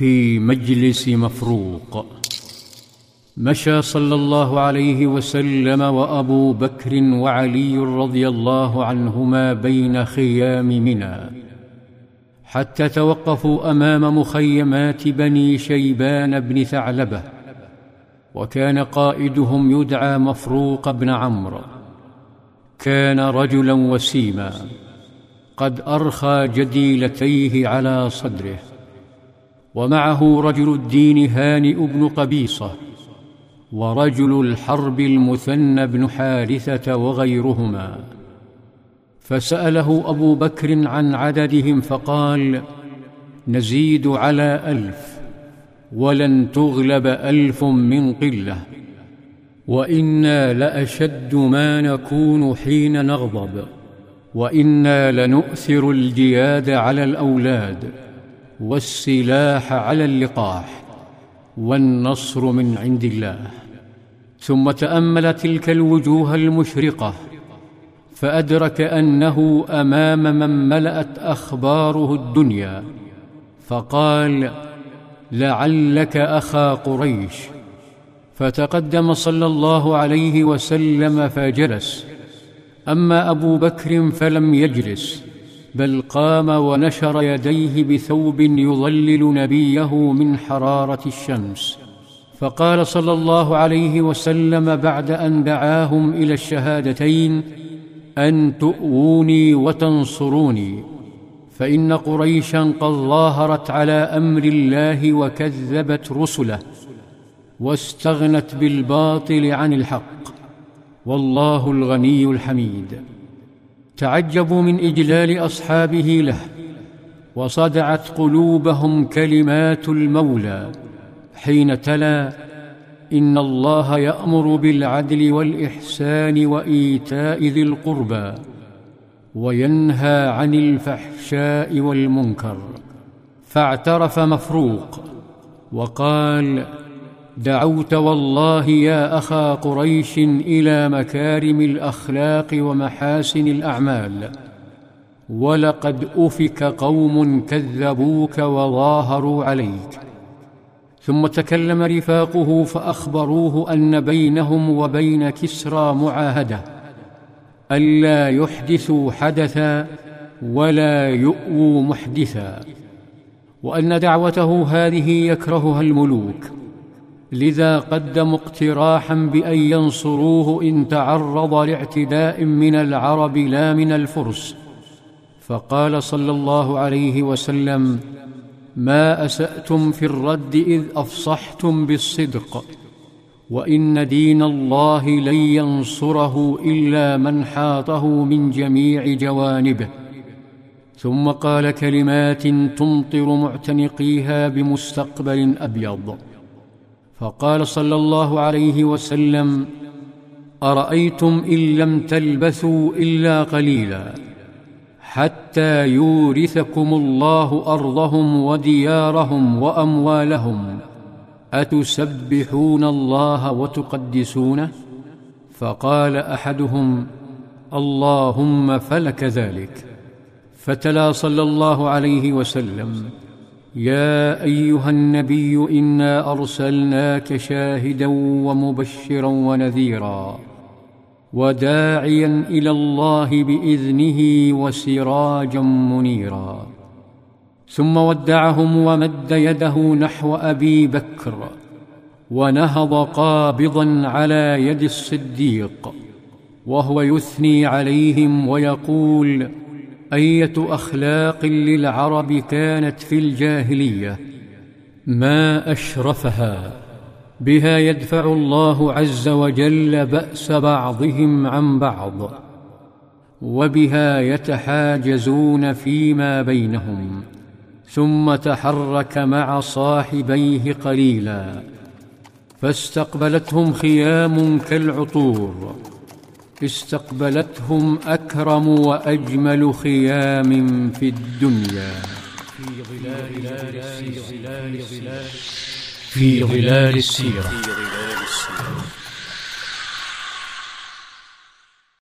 في مجلس مفروق. مشى صلى الله عليه وسلم وأبو بكر وعلي رضي الله عنهما بين خيام منى. حتى توقفوا أمام مخيمات بني شيبان بن ثعلبة وكان قائدهم يدعى مفروق بن عمرو. كان رجلا وسيما قد أرخى جديلتيه على صدره. ومعه رجل الدين هانئ بن قبيصة ورجل الحرب المثنى بن حارثة وغيرهما. فسأله أبو بكر عن عددهم فقال نزيد على ألف ولن تغلب ألف من قلة وإنا لأشد ما نكون حين نغضب وإنا لنؤثر الجياد على الأولاد. والسلاح على اللقاح والنصر من عند الله. ثم تامل تلك الوجوه المشرقة فأدرك أنه أمام من ملأت أخباره الدنيا فقال لعلك أخا قريش فتقدم صلى الله عليه وسلم فجلس. أما أبو بكر فلم يجلس. بل قام ونشر يديه بثوب يظلل نبيه من حرارة الشمس. فقال صلى الله عليه وسلم بعد أن دعاهم إلى الشهادتين أن تؤووني وتنصروني. فإن قريشا قد ظاهرت على أمر الله وكذبت رسله واستغنت بالباطل عن الحق. والله الغني الحميد. تعجبوا من إجلال أصحابه له وصدعت قلوبهم كلمات المولى حين تلا إن الله يأمر بالعدل والإحسان وإيتاء ذي القربى وينهى عن الفحشاء والمنكر فاعترف مفروق وقال دعوت والله يا أخا قريش إلى مكارم الأخلاق ومحاسن الأعمال. ولقد أفك قوم كذبوك وظاهروا عليك. ثم تكلم رفاقه فأخبروه أن بينهم وبين كسرى معاهدة الا يحدثوا حدثا ولا يؤووا محدثا وأن دعوته هذه يكرهها الملوك. لذا قدموا اقتراحا بأن ينصروه إن تعرض لاعتداء من العرب لا من الفرس. فقال صلى الله عليه وسلم ما أسأتم في الرد إذ أفصحتم بالصدق وإن دين الله لن ينصره إلا من حاطه من جميع جوانبه. ثم قال كلمات تمطر معتنقيها بمستقبل أبيض. فقال صلى الله عليه وسلم أرأيتم إن لم تلبثوا إلا قليلا حتى يورثكم الله أرضهم وديارهم وأموالهم أتسبحون الله وتقدسونه؟ فقال أحدهم اللهم فلك ذلك. فتلا صلى الله عليه وسلم. يا أيها النبي إنا أرسلناك شاهدا ومبشرا ونذيرا وداعيا إلى الله بإذنه وسراجا منيرا. ثم ودعهم ومد يده نحو أبي بكر ونهض قابضا على يد الصديق وهو يثني عليهم ويقول أية أخلاق للعرب كانت في الجاهلية؟ ما أشرفها بها يدفع الله عز وجل بأس بعضهم عن بعض وبها يتحاجزون فيما بينهم ثم تحرك مع صاحبيه قليلا فاستقبلتهم خيام كالعطور. استقبلتهم أكرم وأجمل خيام في الدنيا. في ظلال السيرة. في ظلال السيره